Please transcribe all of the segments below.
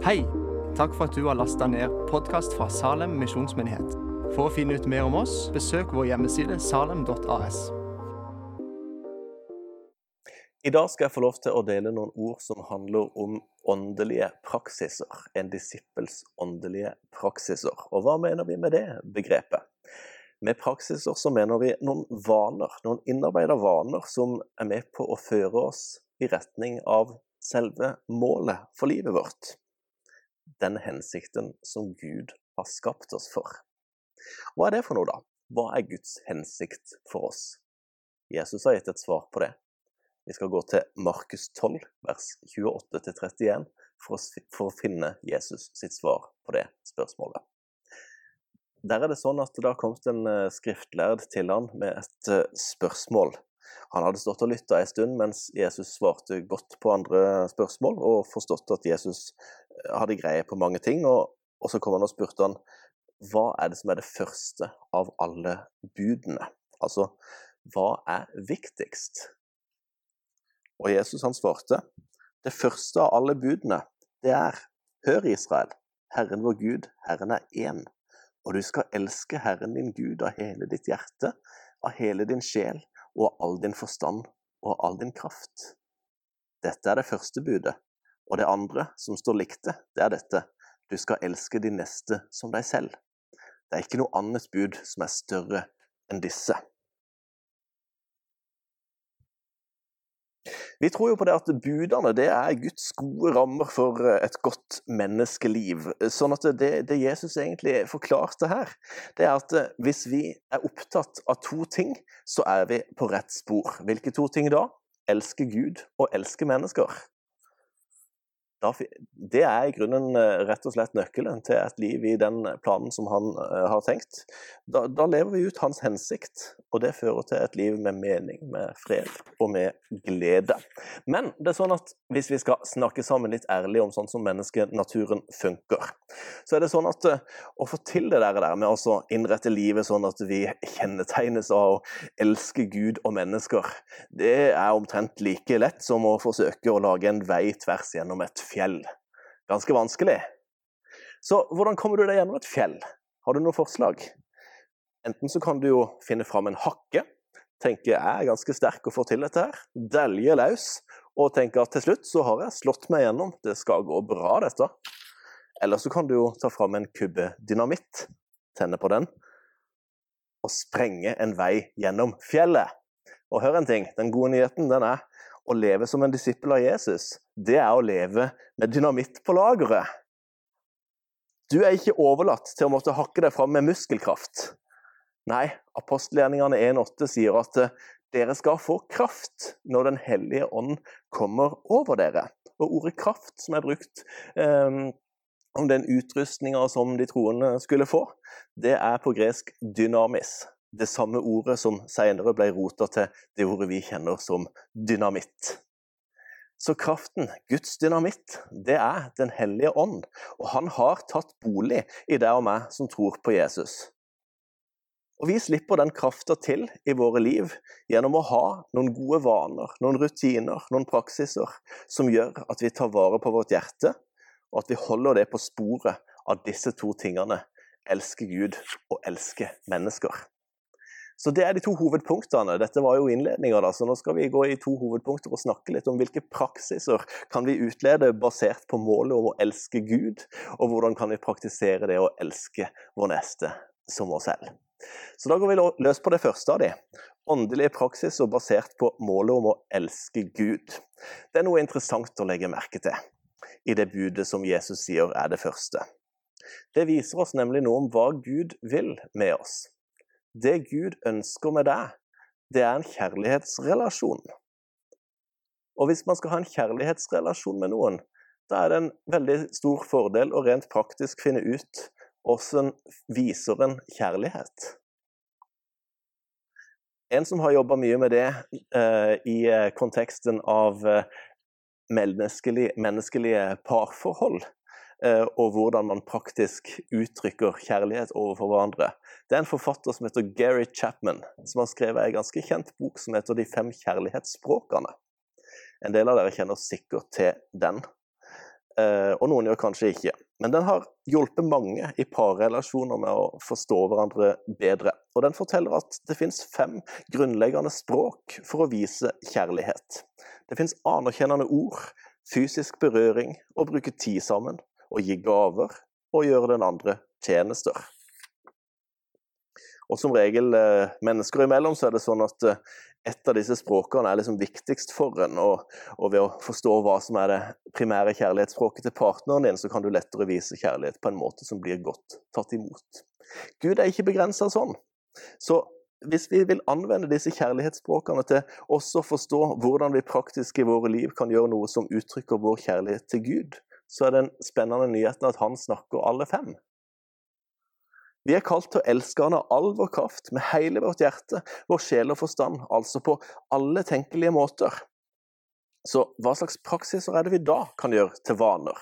Hei! Takk for at du har lasta ned podkast fra Salem misjonsmyndighet. For å finne ut mer om oss, besøk vår hjemmeside salem.as. I dag skal jeg få lov til å dele noen ord som handler om åndelige praksiser. En disippels åndelige praksiser. Og hva mener vi med det begrepet? Med praksiser så mener vi noen vaner, noen innarbeida vaner som er med på å føre oss i retning av selve målet for livet vårt den hensikten som Gud har skapt oss for. Hva er det for noe, da? Hva er Guds hensikt for oss? Jesus har gitt et svar på det. Vi skal gå til Markus 12, vers 28-31, for, å finne Jesus sitt svar på det spørsmålet. Der er det sånn at det har kommet en eh, skriftlærd til han med et eh, spørsmål. Han hadde stått og lytta en stund mens Jesus svarte godt på andre spørsmål, og forstått at Jesus eh, hadde greie på mange ting. Og, og så kom han og spurte han hva er det som er det første av alle budene? Altså, hva er viktigst? Og Jesus han svarte det første av alle budene, det er Hør, Israel, Herren vår Gud, Herren er én. Og du skal elske Herren din Gud av hele ditt hjerte, av hele din sjel og all din forstand og all din kraft. Dette er det første budet. Og det andre, som står likt det, det er dette. Du skal elske de neste som deg selv. Det er ikke noe annet bud som er større enn disse. Vi tror jo på det at budene det er Guds gode rammer for eh, et godt menneskeliv. Sånn at det, det Jesus egentlig forklarte her, det er at eh, hvis vi er opptatt av to ting, så er vi på rett spor. Hvilke to ting da? Elske Gud og elske mennesker det er i grunnen eh, rett og slett nøkkelen til et liv i den planen som han eh, har tenkt. Da, da, lever vi ut hans hensikt, og det fører til et liv med mening, med fred og med glede. Men det er sånn at hvis vi skal snakke sammen litt ærlig om sånn som menneskenaturen funker, så er det sånn at eh, å få til det der med å innrette livet sånn at vi kjennetegnes av å elske Gud og mennesker, det er omtrent like lett som å forsøke å lage en vei tvers gjennom et fjell. Ganske vanskelig. Så hvordan kommer du deg gjennom et fjell? Har du noe forslag? Enten så kan du jo finne fram en hakke, tenke jeg er ganske sterk og får til dette her, delje løs og tenke at til slutt så har jeg slått meg gjennom, det skal gå bra dette. Eller så kan du jo ta fram en kubbe dynamitt, tenne på den, og sprenge en vei gjennom fjellet. Og hør en ting, den gode nyheten den er å leve som en disippel av Jesus, det er å leve med dynamitt på lageret. Du er ikke overlatt til å måtte hakke deg fram med muskelkraft. Nei, apostelgjerningene 1,8 sier at eh, dere skal få kraft når Den hellige ånd kommer over dere. Og ordet kraft som er brukt um, om den utrustninga som de troende skulle få, det er på gresk dynamis det samme ordet som senere ble rota til det ordet vi kjenner som dynamitt. Så kraften, Guds dynamitt, det er Den hellige ånd, og han har tatt bolig i deg og meg som tror på Jesus. Og Vi slipper den krafta til i våre liv gjennom å ha noen gode vaner, noen rutiner, noen praksiser som gjør at vi tar vare på vårt hjerte, og at vi holder det på sporet av disse to tingene elske Gud og elske mennesker. Så Det er de to hovedpunktene. Dette var jo innledninga, så nå skal vi gå i to hovedpunkter og snakke litt om hvilke praksiser kan vi utlede basert på målet om å elske Gud, og hvordan kan vi praktisere det å elske vår neste som oss selv. Så Da går vi løs på det første av de. Åndelige praksiser basert på målet om å elske Gud. Det er noe interessant å legge merke til i det budet som Jesus sier er det første. Det viser oss nemlig noe om hva Gud vil med oss. Det Gud ønsker med deg, det er en kjærlighetsrelasjon. Og hvis man skal ha en kjærlighetsrelasjon med noen, da er det en veldig stor fordel å rent praktisk finne ut hvordan viser en kjærlighet. En som har jobba mye med det eh, i eh, konteksten av eh, menneskelige, menneskelige parforhold, og hvordan man praktisk uttrykker kjærlighet overfor hverandre. Det er en forfatter som heter Gary Chapman, som har skrevet en ganske kjent bok som heter De fem kjærlighetsspråkene. En del av dere kjenner sikkert til den. eh, og noen gjør kanskje ikke. Men den har hjulpet mange i parrelasjoner med å forstå hverandre bedre. Og den forteller at det fins fem grunnleggende språk for å vise kjærlighet. Det fins anerkjennende ord, fysisk berøring, å bruke tid sammen, å gi gaver og gjøre den andre tjenester. Og som regel eh, mennesker imellom så er det sånn at eh, et av disse språkene er liksom viktigst for en, og, og, ved å forstå hva som er det primære kjærlighetsspråket til partneren din, så kan du lettere vise kjærlighet på en måte som blir godt tatt imot. Gud er ikke begrensa sånn. Så hvis vi vil anvende disse kjærlighetsspråkene til også å forstå hvordan vi praktisk i våre liv kan gjøre noe som uttrykker vår kjærlighet til Gud, så er den spennende nyheten at han snakker alle fem. Vi er kalt til å elske Han av all vår kraft, med hele vårt hjerte, vår sjel og forstand, altså på alle tenkelige måter. Så hva slags praksiser er det vi da kan gjøre til vaner?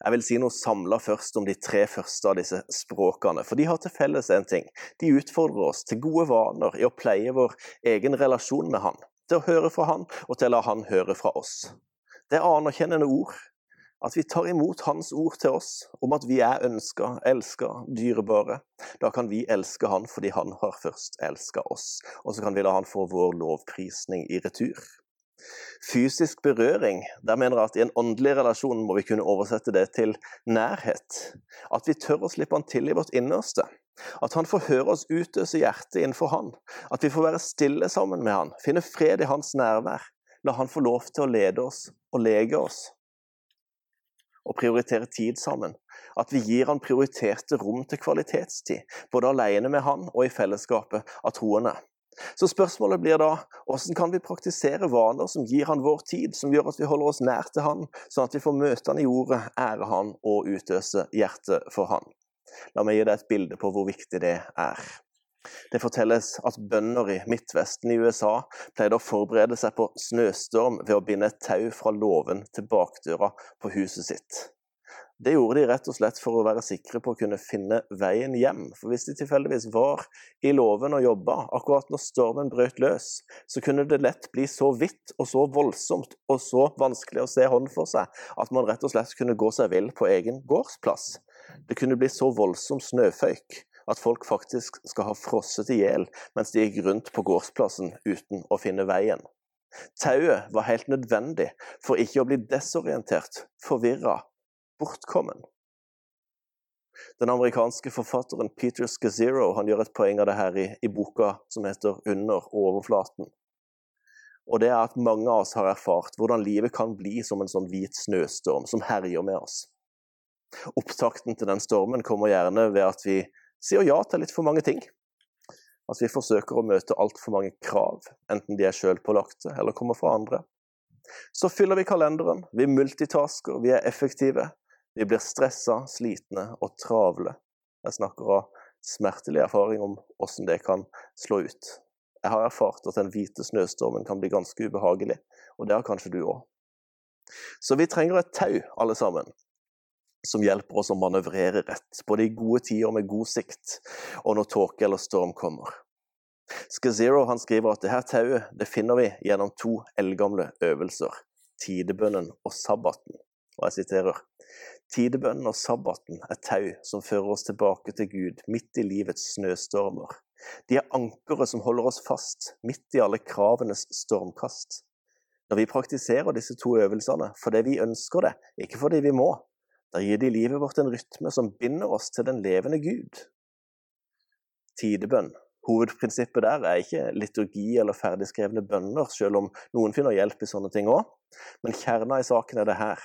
Jeg vil si noe samla først om de tre første av disse språkene, for de har til felles en ting. De utfordrer oss til gode vaner i å pleie vår egen relasjon med Han, til å høre fra Han og til å la Han høre fra oss. Det er anerkjennende ord, at vi tar imot Hans ord til oss om at vi er ønska, elska, dyrebare. Da kan vi elske Han fordi Han har først elska oss, og så kan vi la Han få vår lovprisning i retur. Fysisk berøring, der mener jeg at i en åndelig relasjon må vi kunne oversette det til nærhet. At vi tør å slippe Han til i vårt innerste. At Han får høre oss utøse hjertet innenfor Han. At vi får være stille sammen med Han, finne fred i Hans nærvær. La Han få lov til å lede oss og lege oss og prioritere tid sammen. At vi gir han prioriterte rom til kvalitetstid, både alene med han og i fellesskapet av troende. Så spørsmålet blir da hvordan kan vi praktisere vaner som gir han vår tid, som gjør at vi holder oss nær til han, sånn at vi får møte han i ordet, ære han og utøse hjertet for han. La meg gi deg et bilde på hvor viktig det er. Det fortelles at bønder i Midtvesten i USA pleide å forberede seg på snøstorm ved å binde et tau fra låven til bakdøra på huset sitt. Det gjorde de rett og slett for å være sikre på å kunne finne veien hjem. For hvis de tilfeldigvis var i låven og jobba akkurat når stormen brøt løs, så kunne det lett bli så vidt og så voldsomt og så vanskelig å se hånd for seg at man rett og slett kunne gå seg vill på egen gårdsplass. Det kunne bli så voldsom snøføyk at folk faktisk skal ha frosset i hjel mens de gikk rundt på gårdsplassen uten å finne veien. Tauet var helt nødvendig for ikke å bli desorientert, forvirra, bortkommen. Den amerikanske forfatteren Peter Scazzero gjør et poeng av det her i, i boka som heter 'Under overflaten'. Og det er at mange av oss har erfart hvordan livet kan bli som en sånn hvit snøstorm som herjer med oss. Opptakten til den stormen kommer gjerne ved at vi sier ja til litt for mange ting. At vi forsøker å møte altfor mange krav, enten de er sjølpålagte eller kommer fra andre. Så fyller vi kalenderen, vi multitasker, vi er effektive. Vi blir stressa, slitne og travle. Jeg snakker av smertelig erfaring om hvordan det kan slå ut. Jeg har erfart at den hvite snøstormen kan bli ganske ubehagelig, og det har kanskje du òg. Så vi trenger et tau, alle sammen, som hjelper oss å manøvrere rett, både i gode tider med god sikt, og når tåke eller storm kommer. Skazero skriver at dette tauet det finner vi gjennom to eldgamle øvelser, tidebønnen og sabbaten. Og jeg siterer Tidebønnen og sabbaten er tau som fører oss tilbake til Gud midt i livets snøstormer. De er ankeret som holder oss fast midt i alle kravenes stormkast. Når vi praktiserer disse to øvelsene fordi vi ønsker det, ikke fordi vi må, da gir de livet vårt en rytme som binder oss til den levende Gud. Tidebønn. Hovedprinsippet der er ikke liturgi eller ferdigskrevne bønner, selv om noen finner hjelp i sånne ting òg. Men kjerna i saken er det her.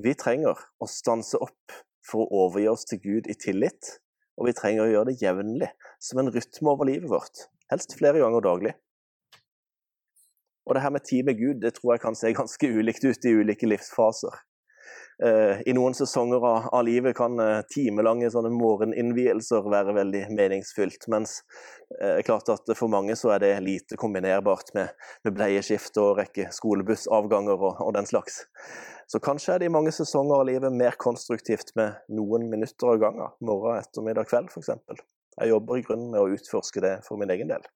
Vi trenger å stanse opp for å overgi oss til Gud i tillit, og vi trenger å gjøre det jevnlig, som en rytme over livet vårt, helst flere ganger daglig. Og det her med tid med Gud det tror jeg kan se ganske ulikt ut i ulike livsfaser. Eh, I noen sesonger av, livet kan uh, timelange sånne morgeninnvielser være veldig meningsfylt, mens uh, klart at for mange så er det lite kombinerbart med, med bleieskift og rekke skolebussavganger og, og, den slags. Så kanskje er det i mange sesonger av livet mer konstruktivt med noen minutter av gangen, morgen, ettermiddag, kveld f.eks. Jeg jobber i grunnen med å utforske det for min egen del.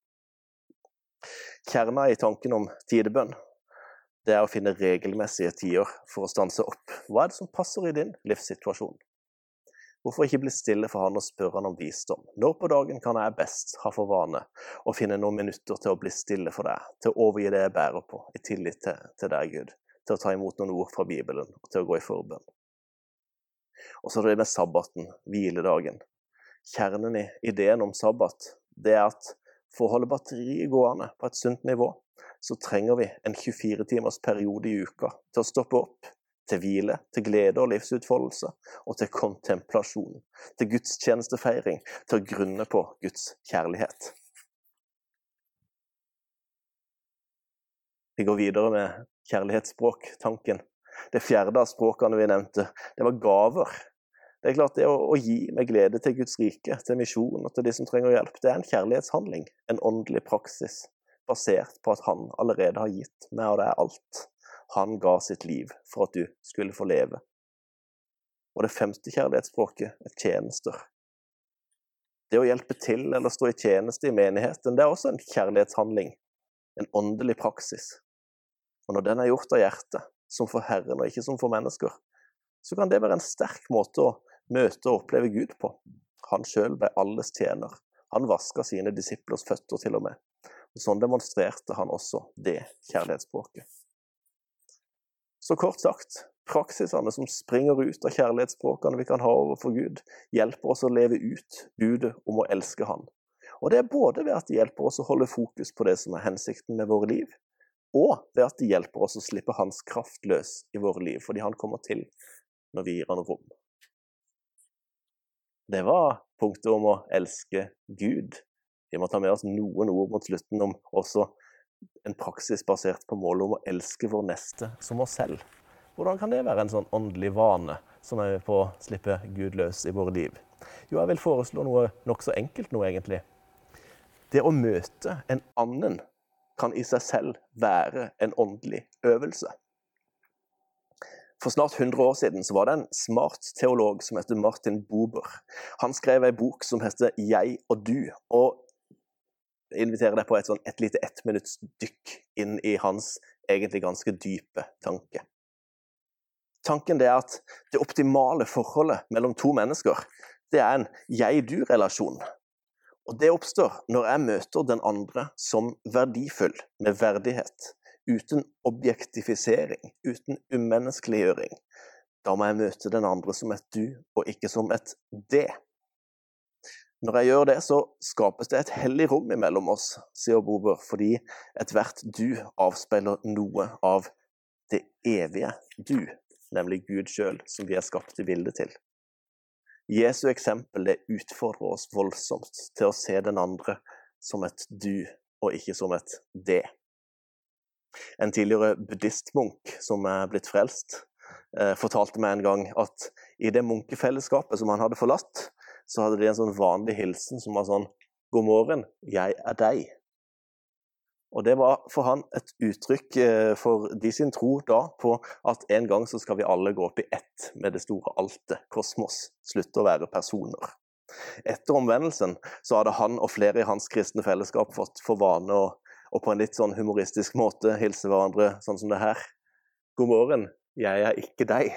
Kjerna i tanken om tidebønn det er å finne regelmessige tider for å stanse opp. Hva er det som passer i din livssituasjon? Hvorfor ikke bli stille for han og spørre han om visdom? Når på dagen kan jeg best ha for vane å finne noen minutter til å bli stille for deg, til å overgi det jeg bærer på, i tillit til, til deg, Gud, til å ta imot noen ord fra Bibelen og til å gå i forbønn? Og så er det med sabbaten, hviledagen. Kjernen i ideen om sabbat det er at for å holde batteriet gående på et sunt nivå, så trenger vi en 24 timers periode i uka til å stoppe opp, til hvile, til glede og livsutfoldelse, og til kontemplasjon, til gudstjenestefeiring, til å grunne på Guds kjærlighet. Vi går videre med kjærlighetsspråk-tanken. Det fjerde av språkene vi nevnte, det var gaver. Det er klart det å, å, gi med glede til Guds rike, til misjon og til de som trenger hjelp, det er en kjærlighetshandling, en åndelig praksis, basert på at han allerede har gitt meg og deg alt. Han ga sitt liv for at du skulle få leve. Og det femte kjærlighetsspråket er tjenester. Det å hjelpe til eller stå i tjeneste i menigheten, det er også en kjærlighetshandling, en åndelig praksis. Og når den er gjort av hjertet, som for Herren og ikke som for mennesker, så kan det være en sterk måte å møte og oppleve Gud på. Han sjøl ble alles tjener. Han vaska sine disiplers føtter til og med. Og Sånn demonstrerte han også det kjærlighetsspråket. Så kort sagt, praksisene som springer ut av kjærlighetsspråkene vi kan ha overfor Gud, hjelper oss å leve ut budet om å elske Han. Og det er både ved at de hjelper oss å holde fokus på det som er hensikten med våre liv, og ved at de hjelper oss å slippe Hans kraft løs i våre liv, fordi Han kommer til når vi gir Han rom. Det var punktet om å elske Gud. Vi må ta med oss noen ord mot slutten om også en praksis basert på målet om å elske vår neste som oss selv. Hvordan kan det være en sånn åndelig vane som er med på å slippe Gud løs i våre liv? Jo, jeg vil foreslå noe nokså enkelt nå, egentlig. Det å møte en annen kan i seg selv være en åndelig øvelse. For snart 100 år siden så var det en smart teolog som heter Martin Bober. Han skrev ei bok som heter 'Jeg og du'. og jeg inviterer deg på et, sånn, et lite ettminuttsdykk inn i hans egentlig ganske dype tanke. Tanken er at det optimale forholdet mellom to mennesker det er en jeg-du-relasjon. Og Det oppstår når jeg møter den andre som verdifull, med verdighet uten objektifisering, uten umenneskeliggjøring. Da må jeg møte den andre som et du, og ikke som et det. Når jeg gjør det, så skapes det et hellig rom imellom oss, sier Bober, fordi ethvert du avspeiler noe av det evige du, nemlig Gud sjøl, som vi er skapt i bildet til. Jesu eksempel det utfordrer oss voldsomt til å se den andre som et du, og ikke som et det. En tidligere buddhistmunk som er blitt frelst, eh, fortalte meg en gang at i det munkefellesskapet som han hadde forlatt, så hadde de en sånn vanlig hilsen som var sånn God morgen, jeg er deg. Og det var for han et uttrykk eh, for de sin tro da på at en gang så skal vi alle gå opp i ett med det store altet, kosmos, slutte å være personer. Etter omvendelsen så hadde han og flere i hans kristne fellesskap fått for vane å og på en litt sånn humoristisk måte hilse hverandre sånn som det her. God morgen, jeg er ikke deg.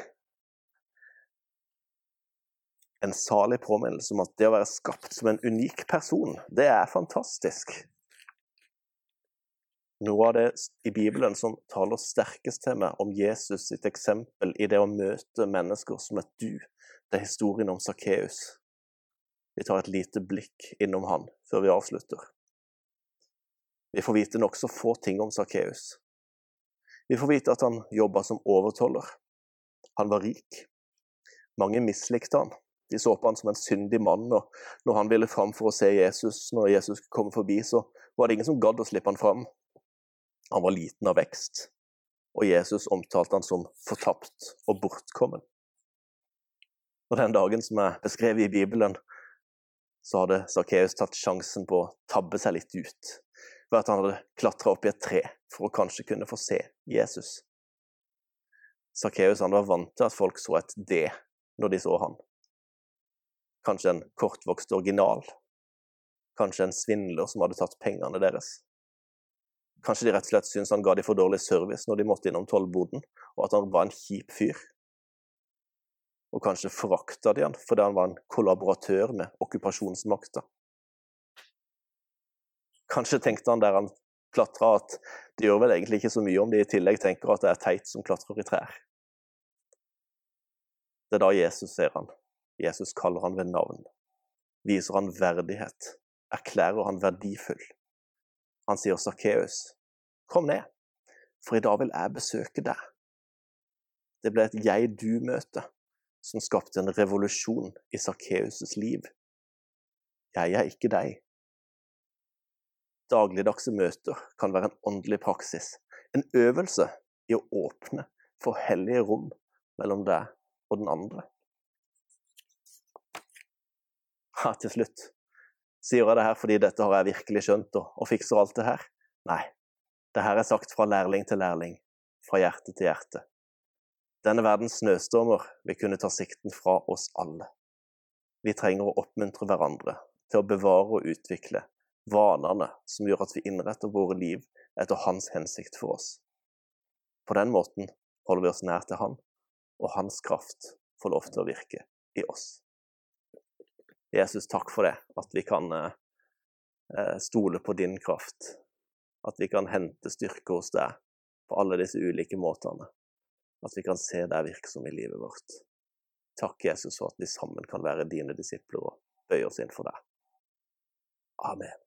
En salig påminnelse om at det å være skapt som en unik person, det er fantastisk. Noe av det i Bibelen som taler sterkest til meg om Jesus sitt eksempel i det å møte mennesker som et du, det er historien om Sakkeus. Vi tar et lite blikk innom han før vi avslutter. Vi får vite nokså få ting om Sakkeus. Vi får vite at han jobba som overtoller. Han var rik. Mange mislikte han. De så på han som en syndig mann, og når han ville fram for å se Jesus, når Jesus kom forbi, så var det ingen som gadd å slippe han fram. Han var liten av vekst, og Jesus omtalte han som fortapt og bortkommen. Og den dagen som er beskrevet i Bibelen, så hadde Sakkeus tatt sjansen på å tabbe seg litt ut ved at han hadde klatra opp i et tre for å kanskje kunne få se Jesus. Sakkeus var vant til at folk så et D når de så han. Kanskje en kortvokst original. Kanskje en svindler som hadde tatt pengene deres. Kanskje de rett og slett syntes han ga de for dårlig service når de måtte innom tollboden, og at han var en kjip fyr. Og kanskje forakta de han fordi han var en kollaboratør med okkupasjonsmakta. Kanskje tenkte han der han klatra at det gjør vel egentlig ikke så mye om de i tillegg tenker at det er teit som klatrer i trær. Det er da Jesus ser han. Jesus kaller han ved navn. Viser han verdighet. Erklærer han verdifull. Han sier Sakkeus, kom ned, for i dag vil jeg besøke deg. Det ble et jeg-du-møte som skapte en revolusjon i Sakkeus' liv. Jeg er ikke deg. Dagligdagse møter kan være en åndelig praksis, en øvelse i å åpne for hellige rom mellom deg og den andre. Ja, til slutt Sier jeg det her fordi dette har jeg virkelig skjønt og, og fikser alt det her? Nei. Det her er sagt fra lærling til lærling, fra hjerte til hjerte. Denne verdens snøstormer vil kunne ta sikten fra oss alle. Vi trenger å oppmuntre hverandre til å bevare og utvikle vanene som gjør at vi innretter våre liv etter hans hensikt for oss. På den måten holder vi oss nær til han, og hans kraft får lov til å virke i oss. Jesus, takk for det, at vi kan eh, eh, stole på din kraft. At vi kan hente styrke hos deg på alle disse ulike måtene. At vi kan se deg virksom i livet vårt. Takk, Jesus, for at vi sammen kan være dine disipler og bøye oss inn for deg. Amen.